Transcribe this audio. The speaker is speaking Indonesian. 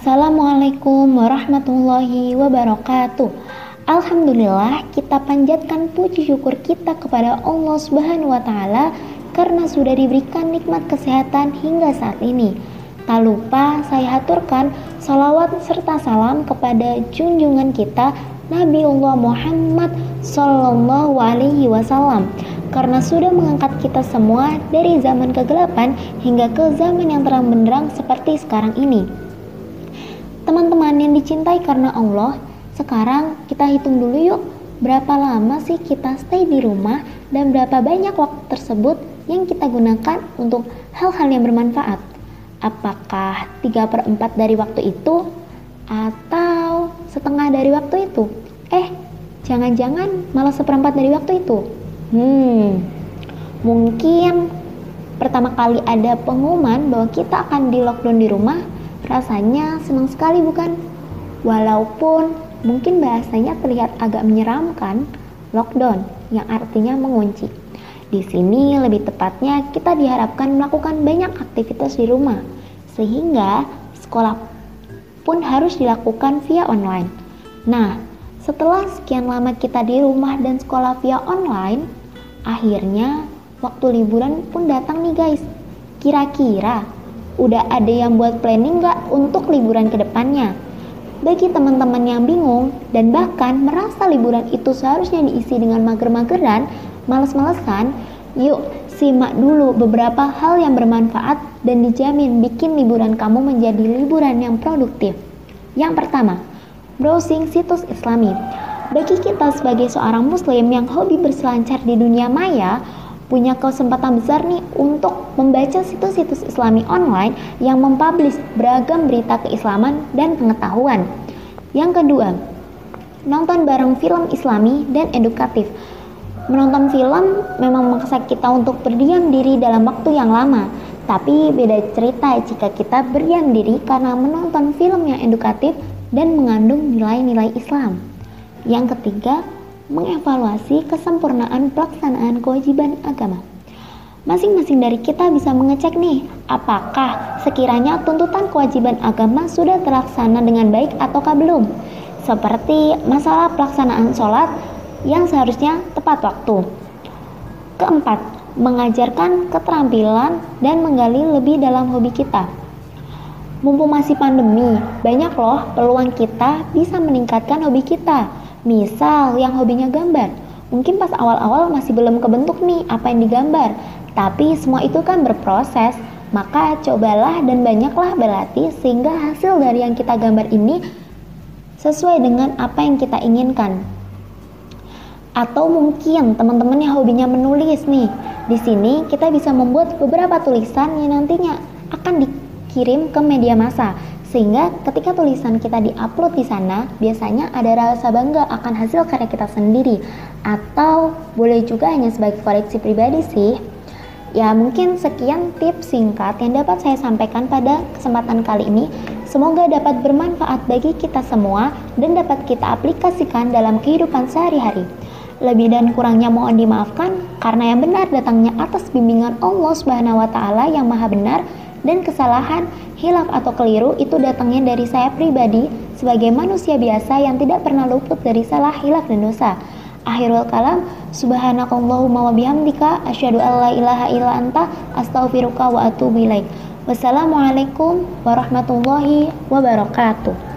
Assalamualaikum warahmatullahi wabarakatuh. Alhamdulillah kita panjatkan puji syukur kita kepada Allah Subhanahu wa taala karena sudah diberikan nikmat kesehatan hingga saat ini. Tak lupa saya haturkan salawat serta salam kepada junjungan kita Nabiullah Muhammad Sallallahu Alaihi Wasallam karena sudah mengangkat kita semua dari zaman kegelapan hingga ke zaman yang terang benderang seperti sekarang ini. Teman-teman yang dicintai karena Allah, sekarang kita hitung dulu yuk berapa lama sih kita stay di rumah dan berapa banyak waktu tersebut yang kita gunakan untuk hal-hal yang bermanfaat. Apakah 3 per 4 dari waktu itu atau setengah dari waktu itu? Eh, jangan-jangan malah seperempat dari waktu itu. Hmm, mungkin pertama kali ada pengumuman bahwa kita akan di lockdown di rumah, Rasanya senang sekali bukan? Walaupun mungkin bahasanya terlihat agak menyeramkan, lockdown yang artinya mengunci. Di sini lebih tepatnya kita diharapkan melakukan banyak aktivitas di rumah, sehingga sekolah pun harus dilakukan via online. Nah, setelah sekian lama kita di rumah dan sekolah via online, akhirnya waktu liburan pun datang nih guys. Kira-kira udah ada yang buat planning nggak untuk liburan ke depannya? Bagi teman-teman yang bingung dan bahkan merasa liburan itu seharusnya diisi dengan mager-mageran, males-malesan, yuk simak dulu beberapa hal yang bermanfaat dan dijamin bikin liburan kamu menjadi liburan yang produktif. Yang pertama, browsing situs islami. Bagi kita sebagai seorang muslim yang hobi berselancar di dunia maya, punya kesempatan besar nih untuk membaca situs-situs islami online yang mempublish beragam berita keislaman dan pengetahuan. Yang kedua, nonton bareng film islami dan edukatif. Menonton film memang memaksa kita untuk berdiam diri dalam waktu yang lama, tapi beda cerita jika kita berdiam diri karena menonton film yang edukatif dan mengandung nilai-nilai Islam. Yang ketiga, mengevaluasi kesempurnaan pelaksanaan kewajiban agama. Masing-masing dari kita bisa mengecek nih, apakah sekiranya tuntutan kewajiban agama sudah terlaksana dengan baik ataukah belum. Seperti masalah pelaksanaan sholat yang seharusnya tepat waktu. Keempat, mengajarkan keterampilan dan menggali lebih dalam hobi kita. Mumpung masih pandemi, banyak loh peluang kita bisa meningkatkan hobi kita Misal yang hobinya gambar, mungkin pas awal-awal masih belum kebentuk nih apa yang digambar, tapi semua itu kan berproses. Maka cobalah dan banyaklah berlatih sehingga hasil dari yang kita gambar ini sesuai dengan apa yang kita inginkan. Atau mungkin teman-teman yang hobinya menulis nih. Di sini kita bisa membuat beberapa tulisan yang nantinya akan dikirim ke media massa sehingga ketika tulisan kita diupload di sana, biasanya ada rasa bangga akan hasil karya kita sendiri. Atau boleh juga hanya sebagai koleksi pribadi sih. Ya mungkin sekian tips singkat yang dapat saya sampaikan pada kesempatan kali ini. Semoga dapat bermanfaat bagi kita semua dan dapat kita aplikasikan dalam kehidupan sehari-hari. Lebih dan kurangnya mohon dimaafkan karena yang benar datangnya atas bimbingan Allah taala yang Maha benar dan kesalahan, hilaf atau keliru itu datangnya dari saya pribadi sebagai manusia biasa yang tidak pernah luput dari salah, hilaf dan dosa. Akhirul kalam, subhanakallahumma wa bihamdika asyhadu an la ilaha illa anta astaghfiruka wa atubu ilaik. Wassalamualaikum warahmatullahi wabarakatuh.